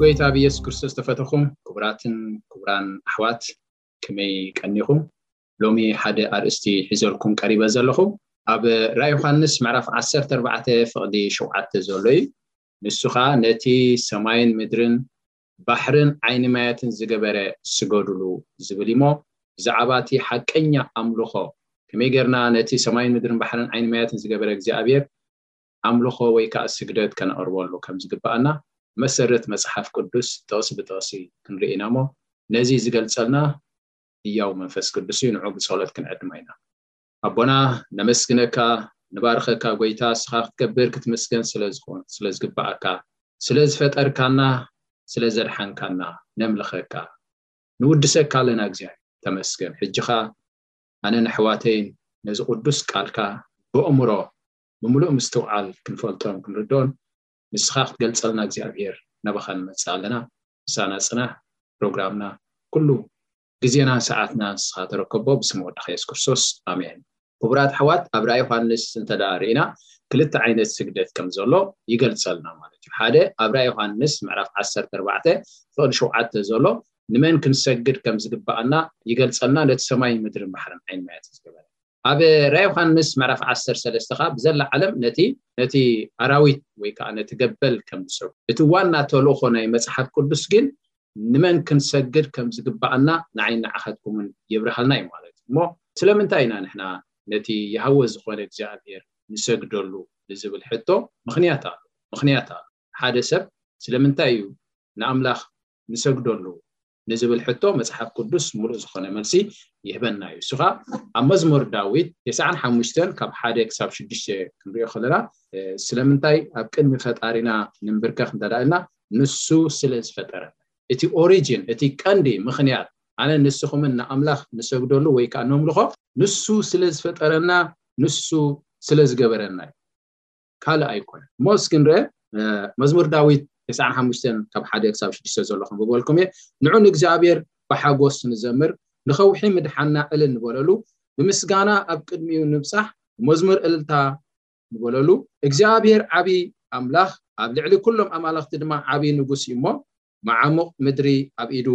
ብጎይታ ብየሱስ ክርስቶስ ዝተፈተኹም ክቡራትን ክቡራን ኣሕዋት ከመይ ቀኒኹም ሎሚ ሓደ ኣርእስቲ ሒዘልኩም ቀሪበ ዘለኹ ኣብ ራይ ዮሃንስ ምዕራፍ 14 ፍቕዲ ሸውዓተ ዘሎ እዩ ንሱ ከዓ ነቲ ሰማይን ምድርን ባሕርን ዓይኒ ማያትን ዝገበረ ስገዱሉ ዝብል እዩሞ ብዛዕባ እቲ ሓቀኛ ኣምልኾ ከመይ ጌርና ነቲ ሰማይን ምድርን ባሕርን ዓይኒ ማያትን ዝገበረ እግዚኣብሔር ኣምልኾ ወይ ከዓ ስግደት ከነቕርበሉ ከም ዝግባኣና መሰረት መጽሓፍ ቅዱስ ጥቕሲ ብጥቕሲ ክንርኢ ኢና እሞ ነዚ ዝገልጸልና ህያው መንፈስ ቅዱስ እዩ ንዑ ብጸሎት ክንዕድማ ኢና ኣቦና ነመስግነካ ንባርኸካ ጎይታ እስኻ ክትከብር ክትምስገን ስለዝኾን ስለዝግባኣካ ስለዝፈጠርካና ስለዘድሓንካና ነምልኸካ ንውድሰካ ኣለና እግዚኣብሔር ተመስገን ሕጅኻ ኣነን ኣሕዋተይን ነዚ ቅዱስ ቃልካ ብእምሮ ብምሉእ ምስትውዓል ክንፈልጦን ክንርድኦን ንስኻ ክትገልጸልና እግዚኣብሔር ናባኻ ንመጽእ ኣለና ምሳና ጽናሕ ፕሮግራምና ኩሉ ግዜና ሰዓትና ንስኻ ተረከቦ ብስም ወድኻ የሱስ ክርስቶስ ኣሜን። ክቡራት ኣሕዋት ኣብ ራኢ ዮሃንስ እንተ ርኢና ክልተ ዓይነት ስግደት ከም ዘሎ ይገልጸልና ማለት እዩ ሓደ ኣብ ራኢ ዮሃንስ ምዕራፍ ዓሰርተ ኣርባዕተ ፍቕዲ ሸውዓተ ዘሎ ንመን ክንሰግድ ከም ዝግባኣና ይገልጸልና ነቲ ሰማይን ምድርን ባሕርን ዓይኒ ማያት ዝገበረ ኣብ ራእይ ዮሃንስ ምዕራፍ ዓሰርተ ሰለስተ ከኣ ብዘላ ዓለም ነቲ ነቲ ኣራዊት ወይ ከኣ ነቲ ገበል ከም ዝሰግዱ እቲ ዋና ተልእኾ ናይ መጽሓፍ ቅዱስ ግን ንመን ክንሰግድ ከም ዝግብኣና ንዓይን ንዓኻትኩምን የብርሃልና እዩ ማለት እዩ እሞ ስለምንታይ ኢና ንሕና ነቲ የሃወ ዝኾነ እግዚኣብሔር ንሰግደሉ ንዝብል ሕቶ ምኽንያት ኣሎ ምኽንያት ኣሎ ሓደ ሰብ ስለምንታይ እዩ ንኣምላኽ ንሰግደሉ ንዝብል ሕቶ መጽሓፍ ቅዱስ ምሉእ ዝኾነ መልሲ ይህበና እዩ። እሱ ኸኣ ኣብ መዝሙር ዳዊት ቴስዓን ሓሙሽተን ካብ ሓደ ክሳብ ሽዱሽተ ክንሪኦ ከለና ስለምንታይ ኣብ ቅድሚ ፈጣሪና ንንብርከኽ እንተ ኢልና ንሱ ስለ ዝፈጠረ እቲ ኦሪጅን እቲ ቀንዲ ምኽንያት ኣነ ንስኹምን ንኣምላኽ ንሰግደሉ ወይ ከዓ ነምልኾ ንሱ ስለ ዝፈጠረና ንሱ ስለ ዝገበረና እዩ ካልእ ኣይኮነን እሞ እስኪ ንርኤ መዝሙር ዳዊት ተስዓን ሓሙሽተን ካብ ሓደ ክሳብ ሽዱሽተ ዘሎ ክንብበልኩም እየ ንዑ ንእግዚኣብሔር ብሓጎስ ንዘምር ንኸውሒ ምድሓና እል ንበለሉ ብምስጋና ኣብ ቅድሚኡ ንብፃሕ መዝሙር እልልታ ንበለሉ እግዚኣብሔር ዓብዪ ኣምላኽ ኣብ ልዕሊ ኩሎም ኣማለኽቲ ድማ ዓብዪ ንጉስ እዩ እሞ መዓሙቕ ምድሪ ኣብ ኢዱ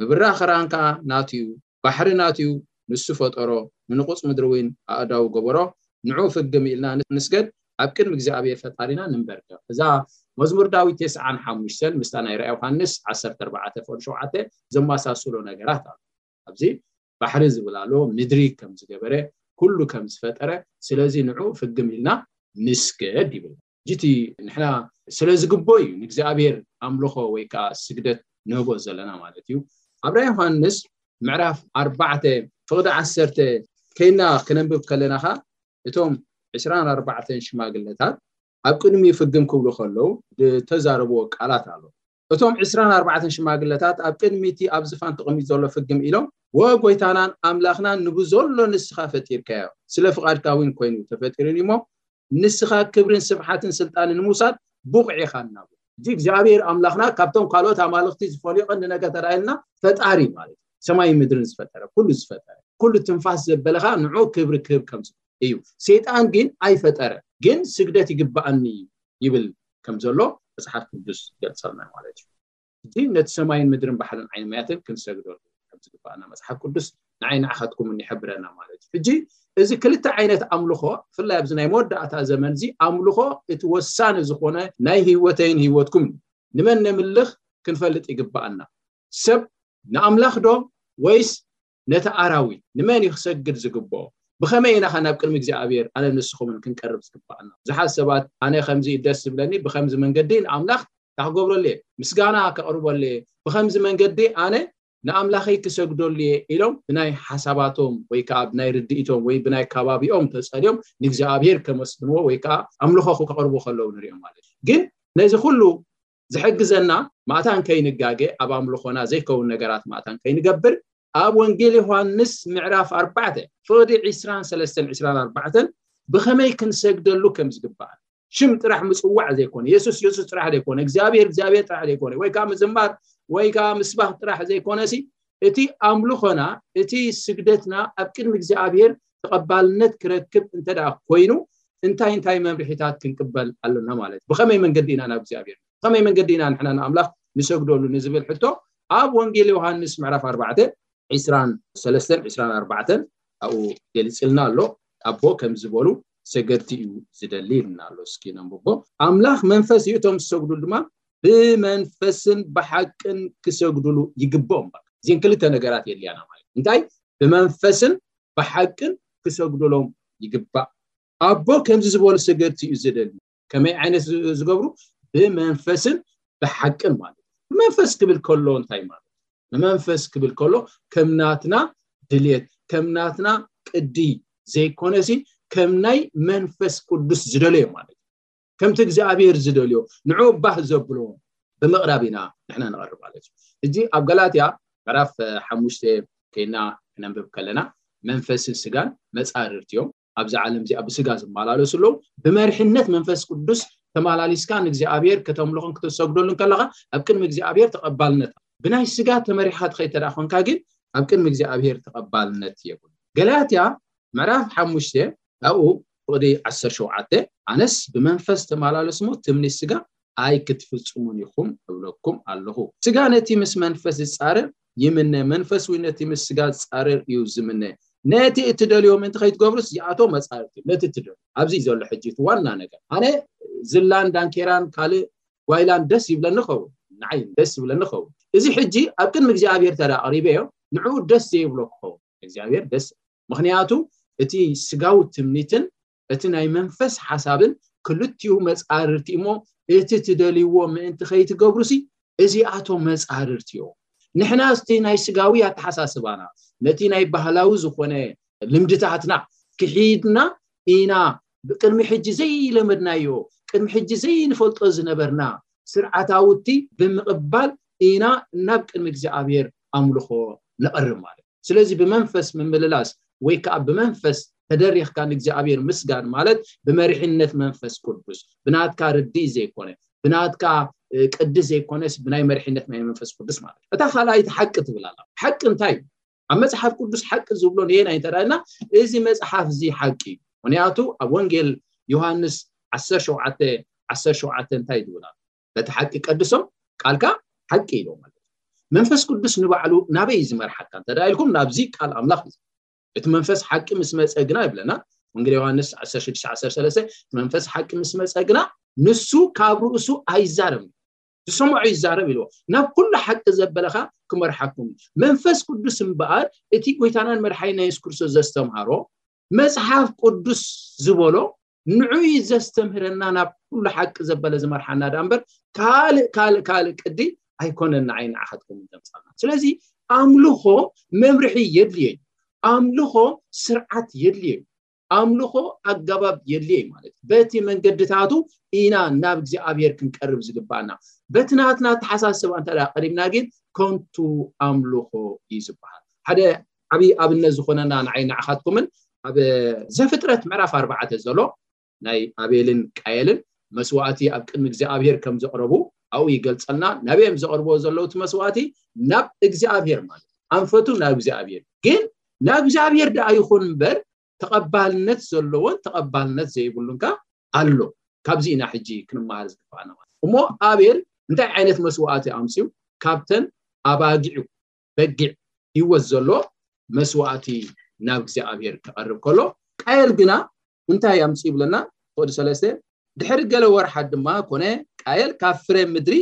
ምብራህ ኽራን ከኣ ናቱዩ ባሕሪ ናቱዩ ንሱ ፈጠሮ ንንቑጽ ምድሪ ዊን ኣእዳዉ ገበሮ ንዑ ፍግም ኢልና ንስገድ ኣብ ቅድሚ እግዚኣብሄር ፈጣሪና ንንበርከኽ እዛ መዝሙር ዳዊት ተስዓን ሓሙሽተን ምስታ ናይ ራእይ ዮሓንስ ዓሰርተ ኣርባዕተ ፍቕዲ ሸውዓተ ዘማሳስሎ ነገራት ኣሎ ኣብዚ ባሕሪ ዝብል ኣሎ ምድሪ ከም ዝገበረ ኩሉ ከም ዝፈጠረ ስለዚ ንዑ ፍግም ኢልና ንስገድ ይብል። ጅቲ ንሕና ስለ ዝግቦ እዩ ንእግዚኣብሔር ኣምልኾ ወይ ከዓ ስግደት ንህቦ ዘለና ማለት እዩ ኣብ ራይ ዮሃንስ ምዕራፍ ኣርባዕተ ፍቕዲ ዓሰርተ ከይና ክነንብብ ከለና ኸ እቶም ዕስራን ኣርባዕተን ሽማግለታት ኣብ ቅድሚ ፍግም ክብሉ ከለዉ ዝተዛረብዎ ቃላት ኣሎ እቶም ዕስራን ኣርባዕተን ሽማግለታት ኣብ ቅድሚ እቲ ኣብ ዝፋን ተቐሚጡ ዘሎ ፍግም ኢሎም፣ ወ ጐይታናን ኣምላኽናን ንብዘሎ ንስኻ ፈጢርካዮ፣ ስለ ፍቓድካ እውን ኰይኑ ተፈጢሩኒ እሞ፣ ንስኻ ክብርን ስብሓትን ስልጣንን ንምውሳድ ብቑዕ ኢኻ እናበሉ። እቲ እግዚኣብሄር ኣምላኽና ካብቶም ካልኦት ኣማልኽቲ ዝፈልዮ ቀንዲ ነገር ተራእየልና፣ ፈጣሪ ማለት እዩ፣ ሰማይን ምድርን ዝፈጠረ፣ ኵሉ ዝፈጠረ፣ ኵሉ ትንፋስ ዘበለ ኸኣ ንዕኡ ክብሪ ክህብ ከም ዝኽእል እዩ። ሰይጣን ግን ኣይፈጠረን፣ ግን ስግደት ይግብኣኒ እዩ ይብል ከም ዘሎ መጽሓፍ ቅዱስ ይገልጸልና ማለት እዩ። ሕጂ ነቲ ሰማይን ምድርን ባሕርን ዓይኒ ማያትን ክንሰግደሉ ከም ዝግባኣና መጽሓፍ ቅዱስ ንዓይ ንዓኻትኩምን ይሕብረና ማለት እዩ። ሕጂ እዚ ክልተ ዓይነት ኣምልኾ ብፍላይ ኣብዚ ናይ መወዳእታ ዘመን እዚ ኣምልኾ እቲ ወሳኒ ዝኾነ ናይ ህይወተይን ህይወትኩም ንመን ነምልኽ ክንፈልጥ ይግባኣና። ሰብ ንኣምላኽ ዶ ወይስ ነቲ ኣራዊት ንመን እዩ ክሰግድ ዝግብኦ? ብኸመይ ኢናኸ ናብ ቅድሚ እግዚኣብሔር ኣነን ንስኹምን ክንቀርብ ዝግብኣና? ብዙሓት ሰባት ኣነ ከምዚ እዩ ደስ ዝብለኒ ብኸምዚ መንገዲ ንኣምላኽ እንታይ ክገብረሉ እየ? ምስጋና ከቕርበሉ እየ፣ ብኸምዚ መንገዲ ኣነ ንኣምላኸይ ክሰግደሉ እየ ኢሎም ብናይ ሓሳባቶም ወይ ከዓ ብናይ ርድኢቶም ወይ ብናይ ከባቢኦም ተፀልዮም ንእግዚኣብሔር ከመስግንዎ ወይ ከዓ ኣምልኾ ከቕርቡ ከለዉ ንሪኦም ማለት እዩ። ግን ነዚ ኩሉ ዝሕግዘና ማእታን ከይንጋገ ኣብ ኣምልኾና ዘይከውን ነገራት ማእታን ከይንገብር ኣብ ወንጌል ዮሃንስ ምዕራፍ ኣርባዕተ ፍቕዲ ዕስራን ሰለስተን ዕስራን ኣርባዕተን ብኸመይ ክንሰግደሉ ከም ዝግባእ ሽም ጥራሕ ምፅዋዕ ዘይኮነ የሱስ የሱስ ጥራሕ ዘይኮነ እግዚኣብሔር እግዚኣብሔር ጥራሕ ዘይኮነ ወይ ከዓ ምዝማር ወይ ከዓ ምስባኽ ጥራሕ ዘይኮነ ሲ እቲ ኣምልኾና እቲ ስግደትና ኣብ ቅድሚ እግዚኣብሔር ተቐባልነት ክረክብ እንተ ኮይኑ እንታይ እንታይ መምርሒታት ክንቅበል ኣለና ማለት ብኸመይ መንገዲ ኢና ናብ እግዚኣብሔር ብኸመይ መንገዲ ኢና ንሕና ንኣምላኽ ንሰግደሉ ንዝብል ሕቶ ኣብ ወንጌል ዮሃንስ ምዕራፍ ኣርባዕተ ዕስራን ሰለስተን ዕስራን ኣርባዕተን ኣብኡ ገሊፅልና ኣሎ ኣቦ ከም ዝበሉ ሰገድቲ እዩ ዝደሊ ይልና ኣሎ እስኪ ነንብቦ ኣምላኽ መንፈስ እዩ እቶም ዝሰግዱ ድማ ብመንፈስን ብሓቅን ክሰግዱሉ ይግብኦም በቃ እዚን ክልተ ነገራት የድልያና ማለት እዩ እንታይ ብመንፈስን ብሓቅን ክሰግዱሎም ይግባእ ኣቦ ከምዚ ዝበሉ ሰገድቲ እዩ ዝደሊ ከመይ ዓይነት ዝገብሩ ብመንፈስን ብሓቅን ማለት ብመንፈስ ክብል ከሎ እንታይ ማለት ብመንፈስ ክብል ከሎ ከም ናትና ድልት ከም ናትና ቅዲ ዘይኮነሲ ከም ናይ መንፈስ ቅዱስ ዝደለዮ ማለት ከምቲ እግዚኣብሔር ዝደልዮ ንዑ ባህ ዘብሎ ብምቕራብ ኢና ንሕና ንቐርብ ማለት እዩ እዚ ኣብ ገላትያ ምዕራፍ ሓሙሽተ ከይና ክነንብብ ከለና መንፈስን ስጋን መፃርርቲ እዮም ኣብዚ ዓለም እዚኣ ብስጋ ዝመላለሱ ኣለዉ ብመርሕነት መንፈስ ቅዱስ ተመላሊስካ ንእግዚኣብሔር ከተምልኹን ክተሰግደሉን ከለካ ኣብ ቅድሚ እግዚኣብሔር ተቐባልነት ብናይ ስጋ ተመሪሕካ ትኸይ ተደኣ ኮንካ ግን ኣብ ቅድሚ እግዚኣብሔር ተቐባልነት የብሉ ገላትያ ምዕራፍ ሓሙሽተ ኣብኡ ቁጽሪ ዓሰርተ ሸውዓተ፣ ኣነስ ብመንፈስ ተማላለሱ እሞ ትምኒት ስጋ ኣይክትፍጽሙን ኢኹም እብለኩም ኣለኹ። ስጋ ነቲ ምስ መንፈስ ዝጻረር ይምነ፣ መንፈስ እውን ነቲ ምስ ስጋ ዝጻረር እዩ ዝምነ። ነቲ እትደልዮ ምእንቲ ከይትገብሩስ እዚኣቶም መጻርርቲ እዮም፣ ነቲ እትደልዮ። ኣብዚ እዩ ዘሎ ሕጂ እቲ ዋና ነገር። ኣነ ዝላን ዳንኬራን ካልእ ጓይላን ደስ ይብለኒ ክኸውን፣ ንዓይ ደስ ይብለኒ ክኸውን። እዚ ሕጂ ኣብ ቅድሚ እግዚኣብሄር እንተ ኣቕሪበዮ ንዕኡ ደስ ዘይብሎ ክኸውን፣ ንእግዚኣብሄር ደስ ምኽንያቱ እቲ ስጋዊ ትምኒትን እቲ ናይ መንፈስ ሓሳብን ክልቲኡ መጻርርቲ እሞ እቲ ትደልይዎ ምእንቲ ከይትገብሩሲ እዚኣቶም መጻርርቲ እዮም ንሕና እቲ ናይ ስጋዊ ኣተሓሳስባና ነቲ ናይ ባህላዊ ዝኾነ ልምድታትና ክሒድና ኢና ቅድሚ ሕጂ ዘይለመድናዮ ቅድሚ ሕጂ ዘይንፈልጦ ዝነበርና ስርዓታውቲ ብምቕባል ኢና ናብ ቅድሚ እግዚኣብሔር ኣምልኾ ነቕርብ ማለት ስለዚ ብመንፈስ ምምልላስ ወይ ከኣ ብመንፈስ ተደሪኽካ ንእግዚኣብሔር ምስጋድ ማለት ብመሪሕነት መንፈስ ቅዱስ ብናትካ ርድኢት ዘይኮነ ብናትካ ቅዲ ዘይኮነስ ብናይ መሪሕነት ናይ መንፈስ ቅዱስ ማለት እታ ካልኣይቲ ሓቂ ትብል ኣላ ሓቂ እንታይ እዩ ኣብ መጽሓፍ ቅዱስ ሓቂ ዝብሎ ንየናይ እንተዳልና እዚ መጽሓፍ እዚ ሓቂ እዩ ምክንያቱ ኣብ ወንጌል ዮሃንስ ዓሰርተ ሸውዓተ ዓሰርተ ሸውዓተ እንታይ ይብል ኣሎ ነቲ ሓቂ ቀድሶም ቃልካ ሓቂ ኢሎም ማለት መንፈስ ቅዱስ ንባዕሉ ናበይ እዩ ዝመርሓካ እንተ ኢልኩም ናብዚ ቃል ኣምላኽ እዩ እቲ መንፈስ ሓቂ ምስ መፀ ግና ይብለና ወንጌል ዮሃንስ 1613 መንፈስ ሓቂ ምስ መፀ ግና ንሱ ካብ ርእሱ ኣይዛረብን ዝሰምዖ ይዛረብ ኢልዎ ናብ ኩሉ ሓቂ ዘበለኻ ክመርሓኩም እዩ መንፈስ ቅዱስ እምበኣር እቲ ጎይታናን መድሓይና የሱስ ክርስቶስ ዘስተምሃሮ መፅሓፍ ቅዱስ ዝበሎ ንዑ እዩ ዘስተምህረና ናብ ኩሉ ሓቂ ዘበለ ዝመርሓና ዳ እምበር ካልእ ካልእ ካልእ ቅዲ ኣይኮነን ንዓይ ንዓኻትኩም ዘምፃና ስለዚ ኣምልኾ መምርሒ የድልዮ እዩ ኣምልኾ ስርዓት የድልዮ እዩ ኣምልኾ ኣገባብ የድልዮ እዩ ማለት እዩ በቲ መንገድታቱ ኢና ናብ እግዚኣብሔር ክንቀርብ ዝግባኣና በቲ ናትና ተሓሳስባ እንተ ቀሪብና ግን ከንቱ ኣምልኾ እዩ ዝበሃል ሓደ ዓብይ ኣብነት ዝኾነና ንዓይ ንዓኻትኩምን ኣብ ዘፍጥረት ምዕራፍ ኣርባዕተ ዘሎ ናይ ኣቤልን ቃየልን መስዋእቲ ኣብ ቅድሚ እግዚኣብሄር ከም ዘቕረቡ ኣብኡ ይገልጸልና ናበይ እዮም ዘቕርብዎ ዘለዉ እቲ መስዋእቲ ናብ እግዚኣብሄር ማለት ኣንፈቱ ናብ እግዚኣብሄር ግን ናብ እግዚኣብሄር ደኣ ይኹን እምበር ተቐባልነት ዘለዎን ተቐባልነት ዘይብሉን ከ ኣሎ ካብዚ ኢና ሕጂ ክንመሃር ዝግባኣና እሞ ኣቤል እንታይ ዓይነት መስዋእቲ ኣምፅኡ ካብተን ኣባጊዑ በጊዕ ህይወት ዘሎ መስዋእቲ ናብ እግዚኣብሔር ክቐርብ ከሎ ቃየል ግና እንታይ ኣምፅኡ ይብለና ፍቅዲ ሰለስተ ድሕሪ ገለ ወርሓት ድማ ኮነ ቃየል ካብ ፍረ ምድሪ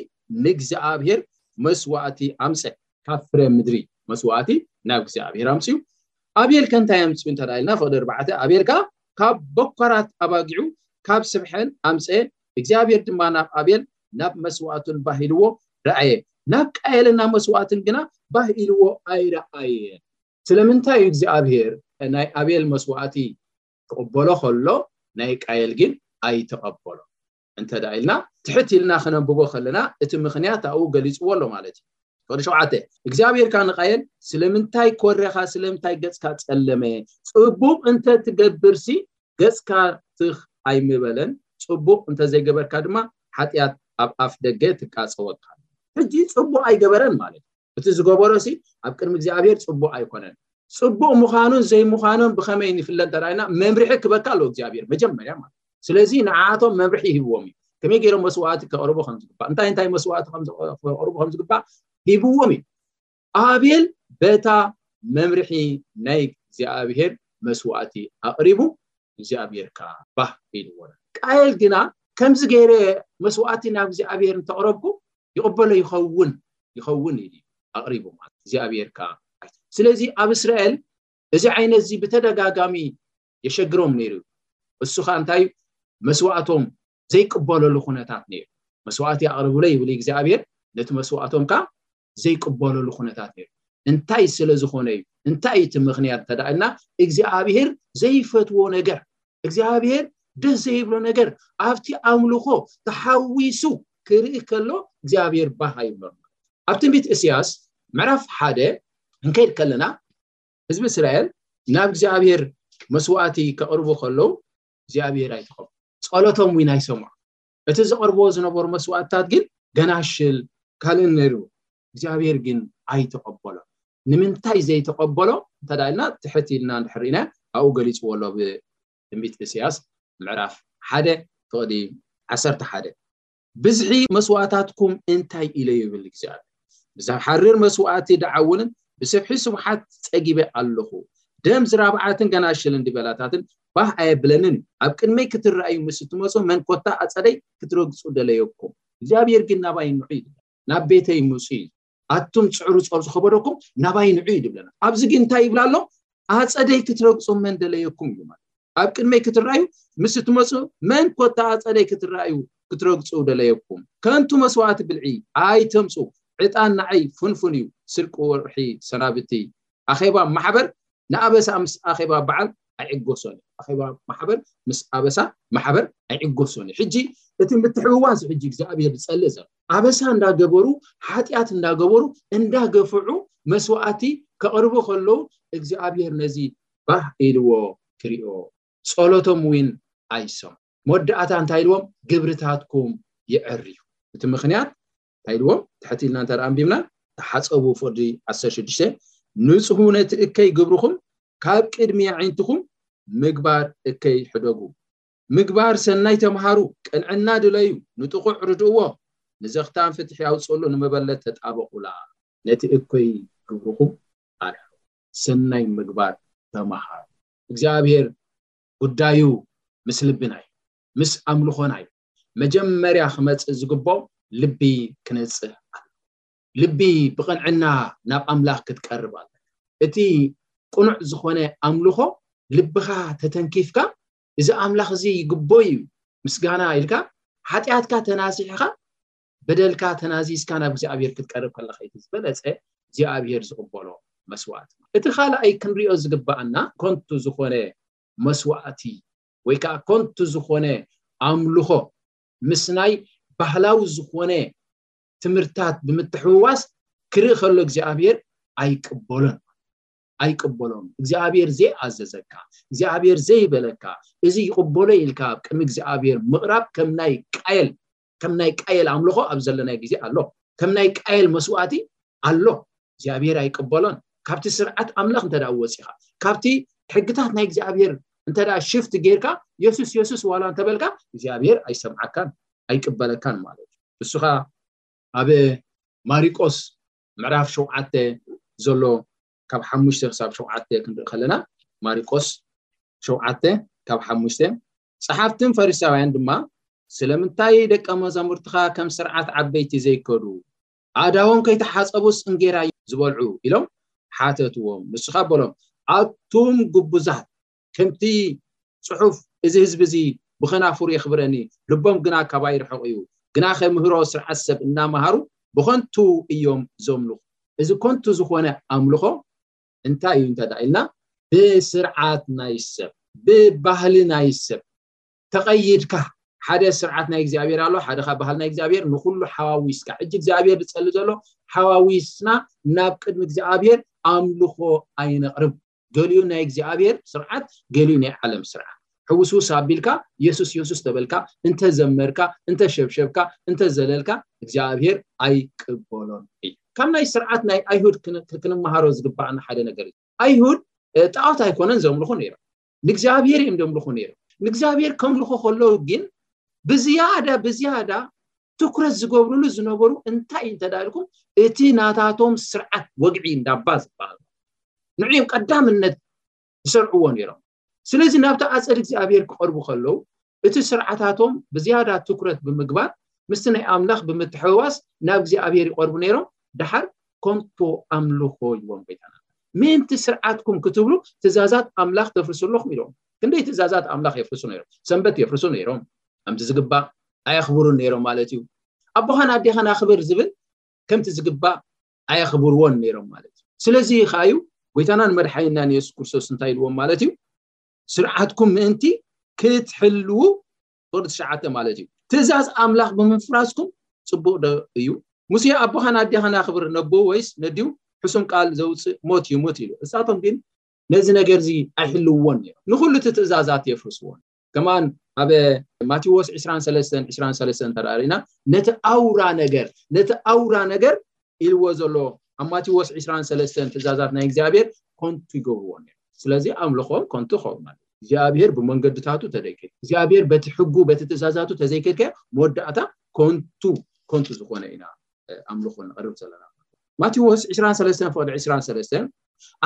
ንእግዚኣብሔር መስዋእቲ ኣምፀ ካብ ፍረ ምድሪ መስዋእቲ ናብ እግዚኣብሔር ኣምፅኡ ኣቤል ከ እንታይ ኣምፅኡ እንተ ኢልና ፍቅዲ ኣርባዕተ ኣቤል ከዓ ካብ በኳራት ኣባጊዑ ካብ ስብሐን ኣምፀ እግዚኣብሔር ድማ ናብ ኣቤል ናብ መስዋእቱን ባህ ኢልዎ ረኣየ ናብ ቃየልን ናብ መስዋእትን ግና ባህ ኢልዎ ኣይረኣየን ስለምንታይ እዩ እግዚኣብሔር ናይ ኣቤል መስዋእቲ ክቕበሎ ከሎ ናይ ቃየል ግን ኣይተቐበሎ እንተ ደኣ ኢልና ትሕት ኢልና ክነንብቦ ከለና እቲ ምክንያት ኣብኡ ገሊፅዎ ኣሎ ማለት እዩ ወደ ሸውዓተ እግዚኣብሔር ካን ቃየል ስለምንታይ ኮረኻ ስለምንታይ ገፅካ ፀለመ ፅቡቕ እንተ ትገብርሲ ገጽካ ትኽ ኣይምበለን፣ ጽቡቕ እንተ ዘይገበርካ ድማ ሓጢኣት ኣብ ኣፍ ደገ ትቃጸወካ ኣላ። ሕጂ ጽቡቕ ኣይገበረን ማለት እዩ። እቲ ዝገበሮሲ ኣብ ቅድሚ እግዚኣብሄር ጽቡቕ ኣይኮነን። ጽቡቕ ምዃኑን ዘይምዃኖን ብኸመይ ንፍለ እንተ ርኣና፣ መምርሒ ክበካ ኣለዎ እግዚኣብሄር መጀመርያ ማለት እዩ። ስለዚ ንዓኣቶም መምርሒ ሂብዎም እዩ። ከመይ ገይሮም መስዋእቲ ከቕርቡ ከም ዝግባእ፣ እንታይ እንታይ መስዋእቲ ከም ከቕርቡ ከም ዝግባእ ሂብዎም እዩ። ኣቤል በታ መምርሒ ናይ እግዚኣብሄር መስዋእቲ ኣቕሪቡ እግዚኣብሄር ከኣ ባህ ኢልዎ ቃየል ግና ከምዚ ገይረ መስዋእቲ ናብ እግዚኣብሄር እንተቕረብኩ ይቕበሎ ይኸውን ይኸውን ኢሉ ኣቕሪቡ ማለት እግዚኣብሄር ከኣ ስለዚ ኣብ እስራኤል እዚ ዓይነት እዚ ብተደጋጋሚ የሸግሮም ነይሩ እሱ ከዓ እንታይ መስዋእቶም ዘይቅበለሉ ኩነታት ነይሩ መስዋእቲ ኣቕርብለይ ይብል እግዚኣብሔር ነቲ መስዋእቶም ከ ዘይቅበለሉ ኩነታት ነይሩ እንታይ ስለ ዝኾነ እዩ እንታይ እቲ ምኽንያት እንተደኣ ኢልና እግዚኣብሔር ዘይፈትዎ ነገር እግዚኣብሔር ደስ ዘይብሎ ነገር ኣብቲ ኣምልኾ ተሓዊሱ ክርኢ ከሎ እግዚኣብሔር ባህ ኣይብሎን ኣብ ትንቢት እስያስ ምዕራፍ ሓደ እንከይድ ከለና ህዝቢ እስራኤል ናብ እግዚኣብሔር መስዋእቲ ከቕርቡ ከለዉ እግዚኣብሄር ኣይተቐብሎን። ጸሎቶም እውን ኣይሰምዖን። እቲ ዘቕርብዎ ዝነበሩ መስዋእትታት ግን ገናሽል ካልእን ነይሩ። እግዚኣብሄር ግን ኣይተቐበሎን። ንምንታይ ዘይተቐበሎ እንተ ኢልና ትሕት ኢልና እንድሕር ርኢናዮ ኣብኡ ገሊጽዎ ኣሎ ኣብ ትንቢት እሰያስ ምዕራፍ ሓደ ፍቕዲ ዓሰርተ ሓደ። ብዝሒ መስዋእታትኩም እንታይ ኢለዮ ይብል እግዚኣብሔር ብዛብ ሓሪር መስዋእቲ ደዓውንን ብሰብሒ ስብሓት ጸጊበ ኣለኹ ደም ዝራብዓትን ገናሽልን ድበላታትን ባህ ኣየብለንን ኣብ ቅድመይ ክትረኣዩ ምስ እትመጹ መን ኮታ ኣጸደይ ክትረግጹ ደለየኩም እግዚኣብሔር ግን ናባይ ንዑ ናብ ቤተይ ምጹ ኣቱም ፅዕሩ ፀሩ ዝኸበደኩም ናባይ ንዑ እዩ ድብለና ኣብዚ ግን እንታይ ይብላ ኣሎ ኣፀደይ ክትረግፁ መን ደለየኩም እዩ ማለት ኣብ ቅድመይ ክትረኣዩ ምስ እትመፁ መን ኮታ ኣፀደይ ክትረኣዩ ክትረግፁ ደለየኩም ከንቱ መስዋእቲ ብልዒ ኣይተምፁ ዕጣን ንዓይ ፍንፉን እዩ ስርቂ ወርሒ ሰናብቲ ኣኼባ ማሕበር ንኣበሳ ምስ ኣኼባ በዓል ኣይዕጎሶን እዩ ኣኼባ ማሕበር ምስ ኣበሳ ማሕበር ኣይዕጎሶን እዩ ሕጂ እቲ ምትሕውዋስ ሕጂ እግዚኣብሄር ዝፀልእ ዘሎ ኣበሳ እንዳገበሩ ሓጢኣት እንዳገበሩ እንዳገፍዑ መስዋኣቲ ከቅርቡ ከለዉ እግዚኣብሄር ነዚ ባህ ኢልዎ ክሪኦ ጾሎቶም ዊን ኣይሰም መወዳኣታ እንታይ ኢልዎም ግብርታትኩም ይዕርዩ እቲ ምክንያት እንታይ ኢልዎም ትሕት ኢልና እንተ ኣንቢብና ተሓጸቡ ፍቅዲ ዓሰርተ ሽዱሽተ ንጽሁ ነቲ እከይ ግብርኩም ካብ ቅድሚ የዒንትኩም ምግባር እከይ ሕደጉ ምግባር ሰናይ ተምሃሩ፣ ቅንዕና ድለዩ፣ ንጥቑዕ ርድእዎ፣ ንዘኽታም ፍትሒ ኣውጽእሉ፣ ንመበለት ተጣበቑላ። ነቲ እከይ ግብርኹም ኣርሕቑ፣ ሰናይ ምግባር ተምሃሩ። እግዚኣብሔር ጉዳዩ ምስ ልብና እዩ፣ ምስ ኣምልኾና እዩ። መጀመርያ ክመጽእ ዝግብኦ ልቢ ክነጽህ ኣለዎ። ልቢ ብቕንዕና ናብ ኣምላኽ ክትቀርብ ኣለካ። እቲ ቅኑዕ ዝኾነ ኣምልኾ ልብኻ ተተንኪፍካ እዚ ኣምላኽ እዚ ይግቦ እዩ ምስጋና ኢልካ ሓጢኣትካ ተናሲሕኻ በደልካ ተናዚዝካ ናብ እግዚኣብሔር ክትቀርብ ከለኻ እቲ ዝበለጸ እግዚኣብሔር ዝቕበሎ መስዋእቲ እቲ ካልኣይ ክንሪኦ ዝግባኣና ኮንቱ ዝኾነ መስዋእቲ ወይ ከዓ ኮንቱ ዝኾነ ኣምልኾ ምስ ናይ ባህላዊ ዝኾነ ትምህርታት ብምትሕውዋስ ክርኢ ከሎ እግዚኣብሔር ኣይቅበሎን ኣይቅበሎን እግዚኣብሔር ዘይኣዘዘካ እግዚኣብሔር ዘይበለካ እዚ ይቕበሎ ኢልካ ኣብ ቅድሚ እግዚኣብሔር ምቕራብ ከም ናይ ቃየል ከም ናይ ቃየል ኣምልኾ ኣብ ዘለናይ ግዜ ኣሎ ከም ናይ ቃየል መስዋእቲ ኣሎ እግዚኣብሔር ኣይቅበሎን ካብቲ ስርዓት ኣምላኽ እንተ ወፂኻ ካብቲ ሕግታት ናይ እግዚኣብሔር እንተ ሽፍት ጌርካ የሱስ የሱስ ዋላ እንተበልካ እግዚኣብሔር ኣይሰምዓካን ኣይቅበለካን ማለት እዩ ንስኻ ኣብ ማሪቆስ ምዕራፍ ሸውዓተ ዘሎ ካብ ሓሙሽተ ክሳብ ሸውዓተ ክንርኢ ከለና ማሪቆስ ሸውዓተ ካብ ሓሙሽተ ጸሓፍትን ፈሪሳውያን ድማ ስለምንታይ ደቀ መዛሙርትኻ ከም ስርዓት ዓበይቲ ዘይከዱ ኣእዳዎም ከይተሓጸቡስ እንጌራ ዝበልዑ ኢሎም ሓተትዎም ንሱ ኸኣ በሎም ኣቱም ግቡዛት ከምቲ ጽሑፍ እዚ ህዝቢ እዚ ብኸናፍሩ የኽብረኒ ልቦም ግና ካባይ ርሑቕ እዩ ግናኸ ምህሮ ስርዓት ሰብ እናመሃሩ ብኸንቱ እዮም ዘምልኹ። እዚ ከንቱ ዝኾነ ኣምልኾ እንታይ እዩ እንተ ኢልና ብስርዓት ናይ ሰብ ብባህሊ ናይ ሰብ ተቐይድካ ሓደ ስርዓት ናይ እግዚኣብሔር ኣሎ ሓደ ካብ ባህል ናይ እግዚኣብሔር ንኹሉ ሓዋዊስካ ሕጂ እግዚኣብሔር ዝጸሊ ዘሎ ሓዋዊስና ናብ ቅድሚ እግዚኣብሔር ኣምልኾ ኣይነቕርብ ገሊኡ ናይ እግዚኣብሔር ስርዓት ገሊኡ ናይ ዓለም ስርዓት ሕውስውስ ኣቢልካ የሱስ የሱስ ተበልካ እንተ ዘመርካ እንተ ሸብሸብካ እንተ ዘለልካ እግዚኣብሔር ኣይቅበሎን እዩ ካብ ናይ ስርዓት ናይ ኣይሁድ ክንመሃሮ ዝግባኣና ሓደ ነገር እዩ ኣይሁድ ጣዖት ኣይኮነን ዘምልኹ ነይሮም ንእግዚኣብሔር እዮም ዘምልኹ ነይሮም ንእግዚኣብሔር ከምልኹ ከለዉ ግን ብዝያዳ ብዝያዳ ትኩረት ዝገብርሉ ዝነበሩ እንታይ እዩ እንተዳልኩም እቲ ናታቶም ስርዓት ወግዒ እንዳባ ዝበሃል ንዑ እዮም ቀዳምነት ዝሰርዕዎ ነይሮም ስለዚ ናብቲ ኣፀድ እግዚኣብሔር ክቐርቡ ከለዉ እቲ ስርዓታቶም ብዝያዳ ትኩረት ብምግባር ምስቲ ናይ ኣምላኽ ብምትሕውዋስ ናብ እግዚኣብሔር ይቐርቡ ነይሮም ድሓር ኮንቶ ኣምልኾ ይዎም ጎይታና ምእንቲ ስርዓትኩም ክትብሉ ትእዛዛት ኣምላኽ ተፍርሱ ኣለኹም ኢሎም ክንደይ ትእዛዛት ኣምላኽ የፍርሱ ነይሮም ሰንበት የፍርሱ ነይሮም ከምቲ ዝግባእ ኣየኽብሩን ነይሮም ማለት እዩ ኣቦኻን ኣዴኻን ኣኽብር ዝብል ከምቲ ዝግባእ ኣየኽብርዎን ነይሮም ማለት እዩ ስለዚ ከዓ እዩ ጎይታናን መድሓኒናን የሱስ ክርስቶስ እንታይ ኢልዎም ማለት እዩ ስርዓትኩም ምእንቲ ክትሕልዉ ፍቅዲ ትሽዓተ ማለት እዩ ትእዛዝ ኣምላኽ ብምፍራስኩም ፅቡቅ ዶ እዩ ሙሴ ኣቦኻን ኣዴኻን ኣኽብር ነቦ ወይስ ነድዩ ሕሱም ቃል ዘውፅእ ሞት ይሙት ኢሉ እሳቶም ግን ነዚ ነገር እዚ ኣይሕልውዎን እዮም ንኩሉ እቲ ትእዛዛት የፍርስዎን ከምኣን ኣብ ማቴዎስ ዕስራን ሰለስተን ዕስራን ሰለስተን እንተ ርኢና ነቲ ኣውራ ነገር ነቲ ኣውራ ነገር ኢልዎ ዘሎ ኣብ ማቴዎስ ዕስራን ሰለስተን ትእዛዛት ናይ እግዚኣብሔር ኮንቱ ይገብርዎ ነይሩ ስለዚ ኣምልኾ ኮንቱ ኸውን ማለት እግዚኣብሔር ብመንገድታቱ ተደይከ እግዚኣብሔር በቲ ሕጉ በቲ ትእዛዛቱ ተዘይከድከ መወዳእታ ኮንቱ ኮንቱ ዝኾነ ኢና ኣምልኾ ንቐርብ ዘለና ማቴዎስ ዕስራን ሰለስተን ፍቕዲ ዕስራን ሰለስተን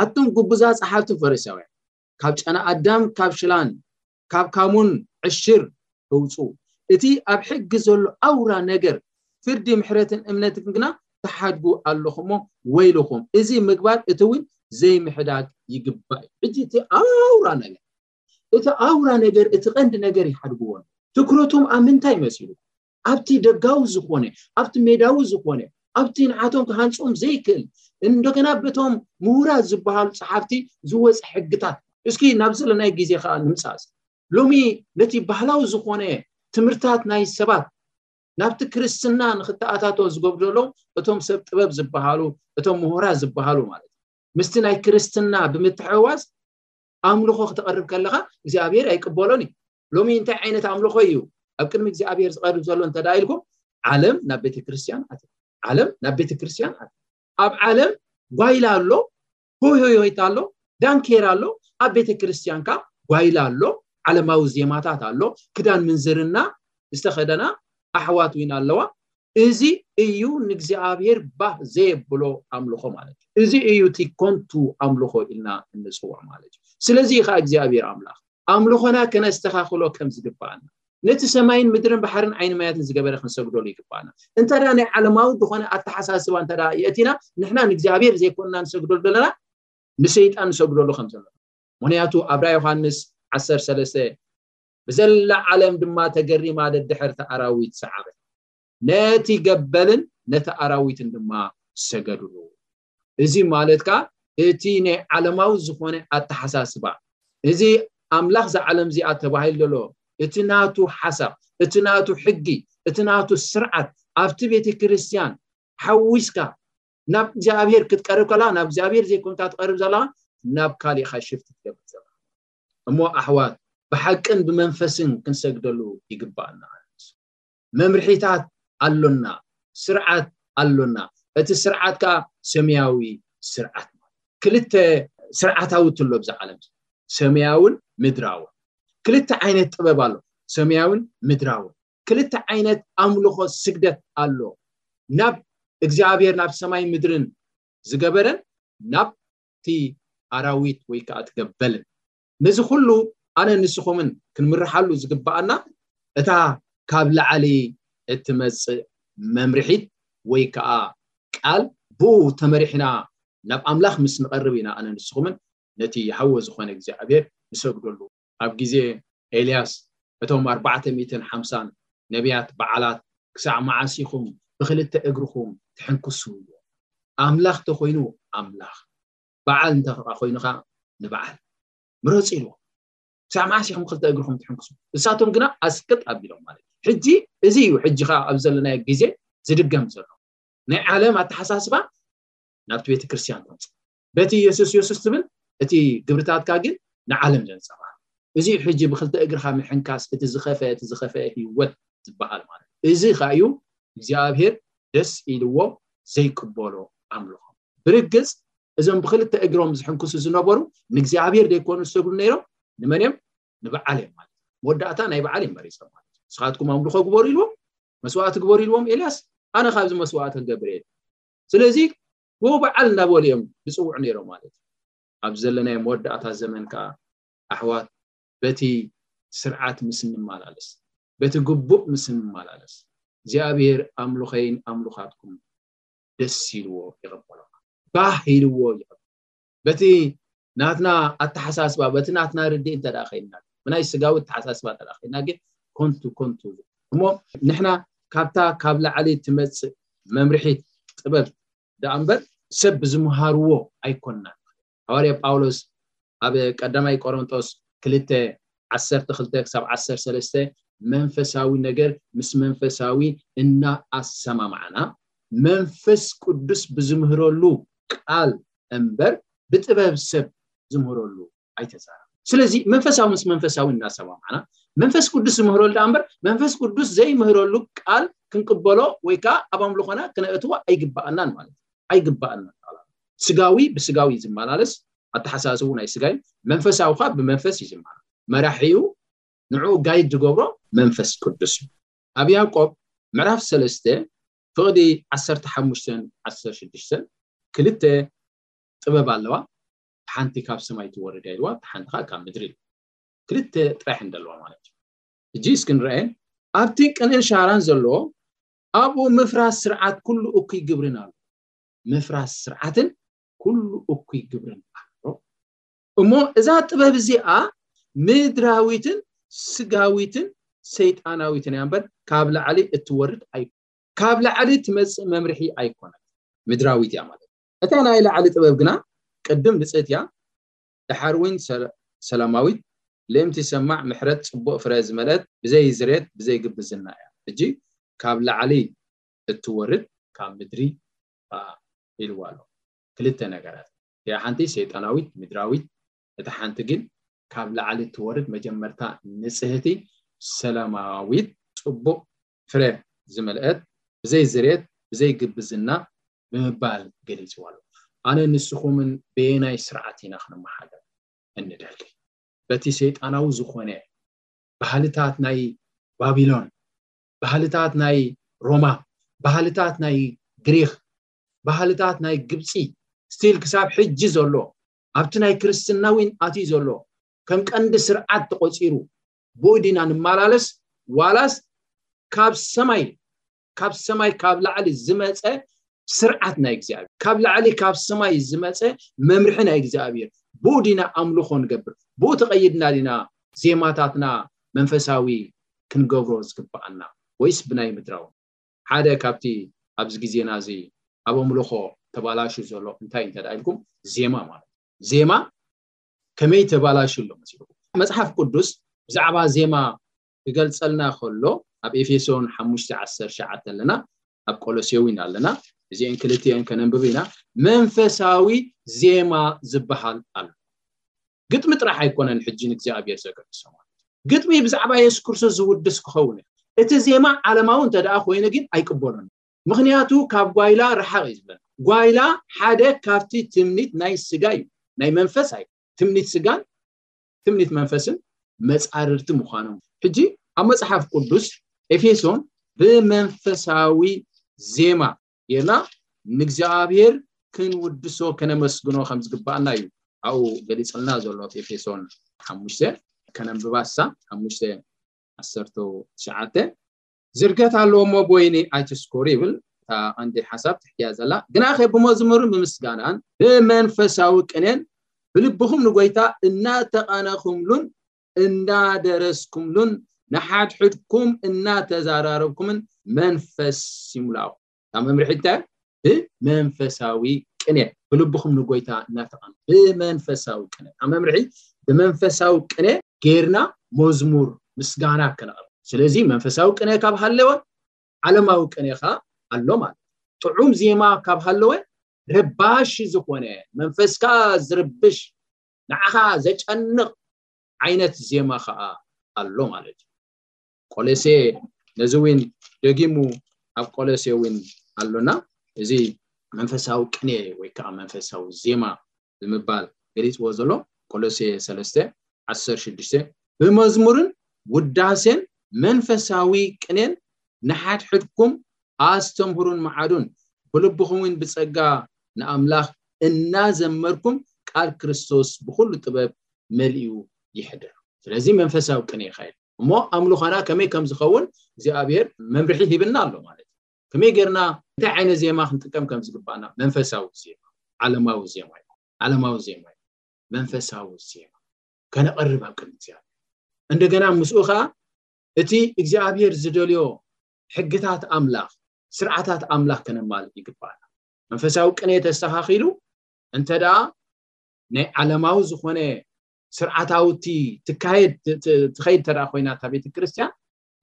ኣቱም ጉቡዛ ፀሓፍትን ፈሪሳውያን ካብ ጨና ኣዳም ካብ ሽላን ካብ ካሙን ዕሽር ህውጹ እቲ ኣብ ሕጊ ዘሎ ኣውራ ነገር ፍርዲ ምሕረትን እምነትን ግና ትሓድጉ ኣለኹሞ ወይልኹም እዚ ምግባር እቲ እውን ዘይምሕዳግ ይግባእ ሕጂ እቲ ኣውራ ነገር እቲ ኣውራ ነገር እቲ ቀንዲ ነገር ይሓድግዎ ትኩረቶም ኣብ ምንታይ መሲሉ ኣብቲ ደጋዊ ዝኾነ ኣብቲ ሜዳዊ ዝኾነ ኣብቲ ንዓቶም ክሃንፆም ዘይክእል እንደገና በቶም ምሁራት ዝበሃሉ ፀሓፍቲ ዝወፀ ሕግታት እስኪ ናብ ዘለናይ ግዜ ከዓ ንምፃእስ ሎሚ ነቲ ባህላዊ ዝኾነ ትምህርታት ናይ ሰባት ናብቲ ክርስትና ንክተኣታቶ ዝገብሩ ዘለዉ እቶም ሰብ ጥበብ ዝበሃሉ እቶም ምሁራት ዝበሃሉ ማለት ምስቲ ናይ ክርስትና ብምትሕውዋስ ኣምልኾ ክተቐርብ ከለኻ እግዚኣብሔር ኣይቅበሎን እዩ ሎሚ እንታይ ዓይነት ኣምልኾ እዩ ኣብ ቅድሚ እግዚኣብሔር ዝቐርብ ዘሎ እንተ ኢልኩም ዓለም ናብ ቤተክርስትያን ኣት ዓለም ናብ ቤተክርስትያን ኣት ኣብ ዓለም ጓይላ ኣሎ ሆይሆይሆይታ ኣሎ ዳንኬራ ኣሎ ኣብ ቤተክርስትያን ከ ጓይላ ኣሎ ዓለማዊ ዜማታት ኣሎ ክዳን ምንዝርና ዝተኸደና ኣሕዋት እውን ኣለዋ እዚ እዩ ንእግዚኣብሔር ባህ ዘየብሎ ኣምልኾ ማለት እዩ። እዚ እዩ እቲ ኮንቱ ኣምልኾ ኢልና እንጽውዖ ማለት እዩ። ስለዚ እዩ ከኣ እግዚኣብሔር ኣምላኽ ኣምልኾና ከነስተኻኽሎ ከም ዝግብኣና ነቲ ሰማይን ምድርን ባሕርን ዓይኒ ማያትን ዝገበረ ክንሰግደሉ ይግብኣና። እንተ ደኣ ናይ ዓለማዊ ዝኾነ ኣተሓሳስባ እንተ ደኣ የእቲና ንሕና ንእግዚኣብሔር ዘይኮንና ንሰግደሉ ዘለና ንሰይጣን ንሰግደሉ ከም ዘለና ምኽንያቱ ኣብ ራእይ ዮሃንስ ዓሰርተ ሰለስተ ብዘላ ዓለም ድማ ተገሪማ ደድሕር እቲ ኣራዊት ሰዓበት። ነቲ ገበልን ነቲ ኣራዊትን ድማ ሰገዱሉ። እዚ ማለት ከኣ እቲ ናይ ዓለማዊ ዝኾነ ኣተሓሳስባ፣ እዚ ኣምላኽ እዛ ዓለም እዚኣ ተባሂሉ ዘሎ እቲ ናቱ ሓሳብ፣ እቲ ናቱ ሕጊ፣ እቲ ናቱ ስርዓት ኣብቲ ቤተ ክርስቲያን ሓዊስካ ናብ እግዚኣብሄር ክትቀርብ ከለኻ ናብ እግዚኣብሄር ዘይኮንካ ትቐርብ ዘለኻ ናብ ካልእ ኢኻ ሽፍት ትገብር ዘለኻ። እሞ ኣሕዋት ብሓቅን ብመንፈስን ክንሰግደሉ ይግባኣና ኣንስ መምርሒታት ኣሎና ስርዓት ኣሎና እቲ ስርዓት ከኣ ሰምያዊ ስርዓት ክልተ ስርዓታዊ ትሎ ኣብዚ ዓለም ሰምያውን ምድራውን ክልተ ዓይነት ጥበብ ኣሎ ሰምያውን ምድራውን ክልተ ዓይነት ኣምልኾ ስግደት ኣሎ ናብ እግዚኣብሔር ናብ ሰማይ ምድርን ዝገበረን ናብ እቲ ኣራዊት ወይ ከኣ እቲ ገበል። ነዚ ኩሉ ኣነን ንስኹምን ክንምርሓሉ ዝግበኣና እታ ካብ ላዕሊ እትመጽእ መምርሒት ወይ ከኣ ቃል ብኡ ተመሪሕና ናብ ኣምላኽ ምስ ንቐርብ ኢና ኣነን ንስኹምን ነቲ የሃወ ዝኾነ እግዚኣብሔር ንሰግደሉ። ኣብ ግዜ ኤልያስ እቶም ኣርባዕተ ሚእትን ሓምሳን ነብያት በዓላት ክሳዕ መዓስ ኢኹም ብኽልተ እግርኹም ትሕንክሱ ኢሉዎም። ኣምላኽ እንተ ኾይኑ ኣምላኽ፣ በዓል እንተ ኸኣ ኾይኑ ኸኣ ንበዓል ምረጹ ኢሉዎም። ክሳዕ መዓስ ኢኹም ብኽልተ እግርኹም ትሕንክሱ? ንሳቶም ግና ኣስቅጥ ኣቢሎም ማለት እዩ። ሕጂ እዚ እዩ ሕጂ ኸኣ ኣብ ዘለናዮ ግዜ ዝድገም ዘሎ። ናይ ዓለም ኣተሓሳስባ ናብቲ ቤተ ክርስትያን ተምጽእ። በቲ የሱስ የሱስ ትብል እቲ ግብርታትካ ግን ንዓለም ዘንጸባር እዚ ሕጂ ብክልተ እግርካ ምሕንካስ እቲ ዝኸፈ እቲ ዝኸፈ ህይወት ዝበሃል ማለት እዚ ከ እዩ እግዚኣብሔር ደስ ኢልዎ ዘይቅበሎ ኣምልኾ ብርግጽ እዞም ብክልተ እግሮም ዝሕንክሱ ዝነበሩ ንእግዚኣብሔር ዘይኮኑ ዝሰግዱ ነይሮም ንመን እዮም ንበዓል እዮም ማለት መወዳእታ ናይ በዓል እዮም መሪፆም ማለት እዩ ንስኻትኩም ኣምልኾ ግበሩ ኢልዎም መስዋእቲ ግበሩ ኢልዎም ኤልያስ ኣነ ካብዚ መስዋእቲ ክገብር እየ ስለዚ ብኡ በዓል እናበሉ እዮም ዝፅውዑ ነይሮም ማለት እዩ ኣብ ዘለናዮ መወዳእታ ዘመን ከዓ ኣሕዋት በቲ ስርዓት ምስ እንመላለስ በቲ ግቡእ ምስ እንመላለስ እግዚኣብሔር ኣምልኸይን ኣምልኻትኩም ደስ ኢልዎ ይቐበሎና ባህ ኢልዎ ይቐበ በቲ ናትና ኣተሓሳስባ በቲ ናትና ርድኢ እንተ ከይና ብናይ ስጋዊ ኣተሓሳስባ እንተ ከይና ግን ኮንቱ ኮንቱ እሞ ንሕና ካብታ ካብ ላዕሊ ትመፅእ መምርሒት ጥበብ ደኣ እምበር ሰብ ብዝምሃርዎ ኣይኮና ሃዋርያ ጳውሎስ ኣብ ቀዳማይ ቆሮንጦስ ክልተ ዓሰርተ ክልተ ክሳብ ዓሰር ሰለስተ መንፈሳዊ ነገር ምስ መንፈሳዊ እና ኣሰማማዕና መንፈስ ቅዱስ ብዝምህረሉ ቃል እምበር ብጥበብ ሰብ ዝምህረሉ ኣይተዛረበን። ስለዚ መንፈሳዊ ምስ መንፈሳዊ እናሰማማዕና መንፈስ ቅዱስ ዝምህረሉ ደኣ እምበር መንፈስ ቅዱስ ዘይምህረሉ ቃል ክንቅበሎ ወይ ከዓ ኣብ ኣምልኾና ክነእትዎ ኣይግባኣናን ማለት እዩ። ኣይግባኣናን ስጋዊ ብስጋዊ እዩ ዝመላለስ ኣተሓሳስቡ ናይ ስጋ እዩ። መንፈሳዊ ከዓ ብመንፈስ እዩ ዝመላለስ መራሒኡ ንዕኡ ጋይድ ዝገብሮ መንፈስ ቅዱስ እዩ። ኣብ ያዕቆብ ምዕራፍ ሰለስተ ፍቕዲ ዓሰርተ ሓሙሽተን ዓሰርተ ሽዱሽተን ክልተ ጥበብ ኣለዋ፣ እታ ሓንቲ ካብ ሰማይ ትወርድ እያ ኢልዋ፣ እታ ሓንቲ ኸኣ ካብ ምድሪ ኢልዋ። ክልተ ጥራሕ እየን ዘለዋ ማለት እዩ። ሕጂ እስኪ ንርኣየን። ኣብቲ ቅንን ሻራን ዘሎ ኣብኡ ምፍራስ ስርዓት ኩሉ እኩይ ግብርን ኣሎ። ምፍራስ ስርዓትን ኩሉ እኩይ ግብርን ኣሎ። እሞ እዛ ጥበብ እዚኣ ምድራዊትን ስጋዊትን ሰይጣናዊትን እያ እምበር ካብ ላዕሊ እትወርድ ኣይ ካብ ላዕሊ ትመጽእ መምርሒ ኣይኮነት ምድራዊት እያ ማለት እታ ናይ ላዕሊ ጥበብ ግና ቅድም ንጽህት እያ ድሓር እውን ሰላማዊት ልእምቲ ሰማዕ ምሕረት ጽቡቕ ፍረ ዝመልአት ብዘይ ዝሬት ብዘይ ግብዝና እያ ሕጂ ካብ ላዕሊ እትወርድ ካብ ምድሪ ኢልዋ ኣሎ ክልተ ነገራት እቲኣ ሓንቲ ሰይጣናዊት ምድራዊት እታ ሓንቲ ግን ካብ ላዕሊ እትወርድ መጀመርታ ንጽህቲ ሰላማዊት ጽቡቅ ፍረ ዝመልኣት ብዘይ ዝርየት ብዘይ ግብዝና ብምባል ገሊጽዋ ኣሎ ኣነን ንስኩምን በየናይ ስርዓት ኢና ክንመሓደር እንደሊ በቲ ሰይጣናዊ ዝኮነ ባህልታት ናይ ባቢሎን ባህልታት ናይ ሮማ ባህልታት ናይ ግሪክ ባህልታት ናይ ግብጺ ስቲል ክሳብ ሕጂ ዘሎ ኣብቲ ናይ ክርስትና ዊን ኣትዩ ዘሎ ከም ቀንዲ ስርዓት ተቆጺሩ ብኡ ዲና ንማላለስ ዋላስ ካብ ሰማይ ካብ ሰማይ ካብ ላዕሊ ዝመጸ ስርዓት ናይ እግዚኣብሔር ካብ ላዕሊ ካብ ሰማይ ዝመጸ መምርሒ ናይ እግዚኣብሔር ብኡ ዲና ኣምልኾ ንገብር ብኡ ተቐይድና ዲና ዜማታትና መንፈሳዊ ክንገብሮ ዝግብኣና ወይስ ብናይ ምድራዊ ሓደ ካብቲ ኣብዚ ግዜና እዚ ኣብ ኣምልኾ ተባላሽዩ ዘሎ እንታይ እንተ ደኣ ኢልኩም ዜማ ማለት እዩ። ዜማ ከመይ ተባላሽዩ ኣሎ መሲልኩም? መጽሓፍ ቅዱስ ብዛዕባ ዜማ ክገልጸልና ከሎ ኣብ ኤፌሶን ሓሙሽተ ዓሰርተ ትሽዓተ ኣለና፣ ኣብ ቆሎሴዊን ኣለና፣ እዚኤን ክልቲኤን ከነንብብ ኢና፣ መንፈሳዊ ዜማ ዝበሃል ኣሎ። ግጥሚ ጥራሕ ኣይኮነን ሕጂ ንእግዚኣብሔር ዘገድሶ ማለት እዩ ግጥሚ ብዛዕባ የሱስ ክርስቶስ ዝውድስ ክኸውን እዩ እቲ ዜማ ዓለማዊ እንተደኣ ኮይኑ ግን ኣይቅበሎን ምክንያቱ ካብ ጓይላ ረሓቕ እዩ ዝብለና ጓይላ ሓደ ካብቲ ትምኒት ናይ ስጋ እዩ ናይ መንፈስ ኣይ ትምኒት ስጋን ትምኒት መንፈስን መፃርርቲ ምዃኖም ሕጂ ኣብ መፅሓፍ ቅዱስ ኤፌሶን ብመንፈሳዊ ዜማ ጌርና ንእግዚኣብሔር ክንውድሶ ከነመስግኖ ከም ዝግባኣና እዩ ኣብኡ ገሊጽልና ዘሎ ኣብ ኤፌሶን ሓሙሽተ ከነንብባ እሳ ሓሙሽተ ዓሰርተ ትሽዓተ ዝርገት ኣለዎ እሞ ቦይኒ ኣይትስኮሩ ይብል እታ ቀንዲ ሓሳብ ትሕትያ ዘላ ግናኸ ብመዝሙርን ብምስጋናን ብመንፈሳዊ ቅኔን ብልብኹም ንጎይታ እናተቓነኹምሉን እንዳደረስኩምሉን ንሓድሕድኩም እናተዛራረብኩምን መንፈስ ይሙላእኩም። እታ መምርሒት እንታይ እያ? ብመንፈሳዊ ቅኔ ብልብኹም ንጎይታ እናተቐን ብመንፈሳዊ ቅኔ እታ መምርሒ ብመንፈሳዊ ቅኔ ጌርና መዝሙር ምስጋና ከነቕርብ ስለዚ መንፈሳዊ ቅነ ካብ ሃለወ ዓለማዊ ቅነ ኸ ኣሎ ማለት ጥዑም ዜማ ካብ ሃለወ ረባሽ ዝኾነ መንፈስካ ዝርብሽ ንዓኻ ዘጨንቕ ዓይነት ዜማ ኸኣ ኣሎ ማለት እዩ። ቆለሴ ነዚ ውን ደጊሙ ኣብ ቆለሴ ውን ኣሎና እዚ መንፈሳዊ ቅኔ ወይ ከኣ መንፈሳዊ ዜማ ብምባል ገሊጽዎ ዘሎ ቆለሴ ሰለስተ ዓሰርተ ሽዱሽተ ብመዝሙርን ውዳሴን መንፈሳዊ ቅኔን ንሓድሕድኩም ኣስተምህሩን መዓዱን፣ ብልብኹም እውን ብጸጋ ንኣምላኽ እናዘመርኩም ቃል ክርስቶስ ብኹሉ ጥበብ መሊኡ ይሕደር። ስለዚ መንፈሳዊ ቅኔ ይካየድ እሞ ኣምልኾና ከመይ ከም ዝኸውን እግዚኣብሔር መምርሒ ሂብና ኣሎ ማለት እዩ። ከመይ ጌርና እንታይ ዓይነት ዜማ ክንጥቀም ከም ዝግባእና መንፈሳዊ ዜማ ዓለማዊ ዜማ እዩ ዓለማዊ ዜማ እዩ መንፈሳዊ ዜማ ከነቐርብ ኣብ ቅድሚ እግዚኣብሔር እንደገና ምስኡ ከዓ እቲ እግዚኣብሔር ዝደልዮ ሕግታት ኣምላኽ ስርዓታት ኣምላኽ ከነማልእ ይግባእና መንፈሳዊ ቅኔ ተስተኻኺሉ እንተ ደኣ ናይ ዓለማዊ ዝኾነ ስርዓታውቲ ትካየድ ትኸይድ ተደኣ ኮይና እታ ቤተ ክርስትያን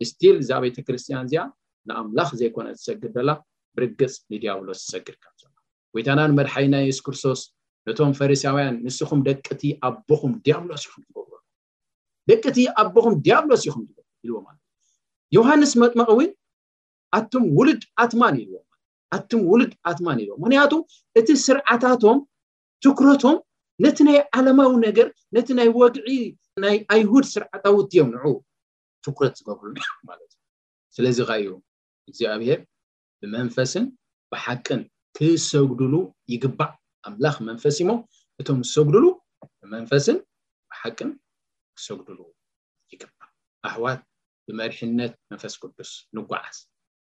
ስቲል እዛ ቤተ ክርስትያን እዚኣ ንኣምላኽ ዘይኮነ ትሰግድ ዘላ ብርግፅ ንዲያብሎስ ትሰግድ ከም ዘላ ጎይታናን መድሓይና የሱስ ክርስቶስ ነቶም ፈሪሳውያን ንስኹም ደቂ እቲ ኣቦኹም ዲያብሎስ ኢኹም ትገብሩ ደቂ እቲ ኣቦኹም ዲያብሎስ ኢኹም ኢልዎም ኣሎ ዮሃንስ መጥመቂ እውን ኣቱም ውሉድ ኣትማን ኢልዎም ኣቱም ውሉድ ኣትማን ኢልዎም ምክንያቱ እቲ ስርዓታቶም ትኩረቶም ነቲ ናይ ዓለማዊ ነገር ነቲ ናይ ወግዒ ናይ ኣይሁድ ስርዓታውት እዮም ንዑ ትኩረት ዝገብሩ ማለት እዩ ስለዚ ኸዩ እግዚኣብሄር ብመንፈስን ብሓቅን ክሰግዱሉ ይግባእ ኣምላኽ መንፈስ እሞ እቶም ዝሰግዱሉ ብመንፈስን ብሓቅን ክሰግዱሉ ይግባእ ኣሕዋት ብመርሕነት መንፈስ ቅዱስ ንጓዓዝ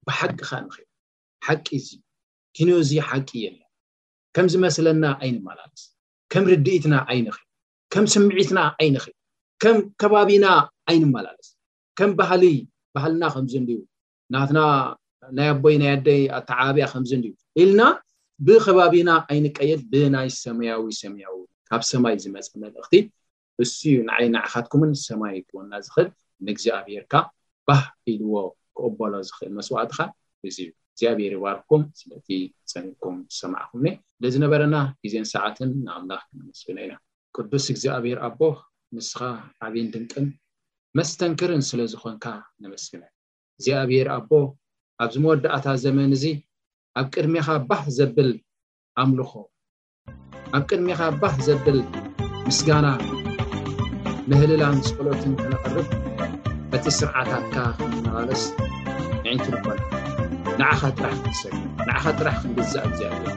ብሓቂ ካ ንክ ሓቂ እዚ ኪኖ እዚ ሓቂ የለ ከም ዝመስለና ኣይንመላለስ ከም ርድኢትና ኣይንክ ከም ስምዒትና ኣይንክ ከም ከባቢና ኣይንመላለስ ከም ባህሊ ባህልና ከምዝንድዩ ናትና ናይ ኣቦይ ናይ ኣደይ ኣተዓባብያ ከምዚ እንድዩ ኢልና ብከባቢና ኣይንቀየድ ብናይ ሰማያዊ ሰማያዊ ካብ ሰማይ ዝመፀ መልእኽቲ እሱ እዩ ንዓይ ንዓኻትኩምን ሰማይ ክወና ዝኽእል ንእግዚኣብሔርካ ባህ ኢልዎ ክቕበሎ ዝኽእል መስዋእትኻ እዚ እዩ እግዚኣብሔር ይባርኩም ስለቲ ጸኒኩም ዝሰማዕኹምኒ ለዝነበረና ግዜን ሰዓትን ንኣምላኽ ክነመስግኖ ኢና ቅዱስ እግዚኣብሔር ኣቦ ንስኻ ዓብን ድንቅን መስተንክርን ስለ ዝኾንካ ነመስግነን እግዚኣብሄር ኣቦ ኣብዚ መወዳእታ ዘመን እዚ ኣብ ቅድሜኻ ባህ ዘብል ኣምልኾ ኣብ ቅድሜኻ ባህ ዘብል ምስጋና ምህልላን ጸሎትን ከነቕርብ እቲ ስርዓታትካ ክንመላለስ ንዕንቲ ንኾነ ንዓኻ ጥራሕ ክንሰግድ ንዓኻ ጥራሕ ክንግዛእ እግዚኣብሄር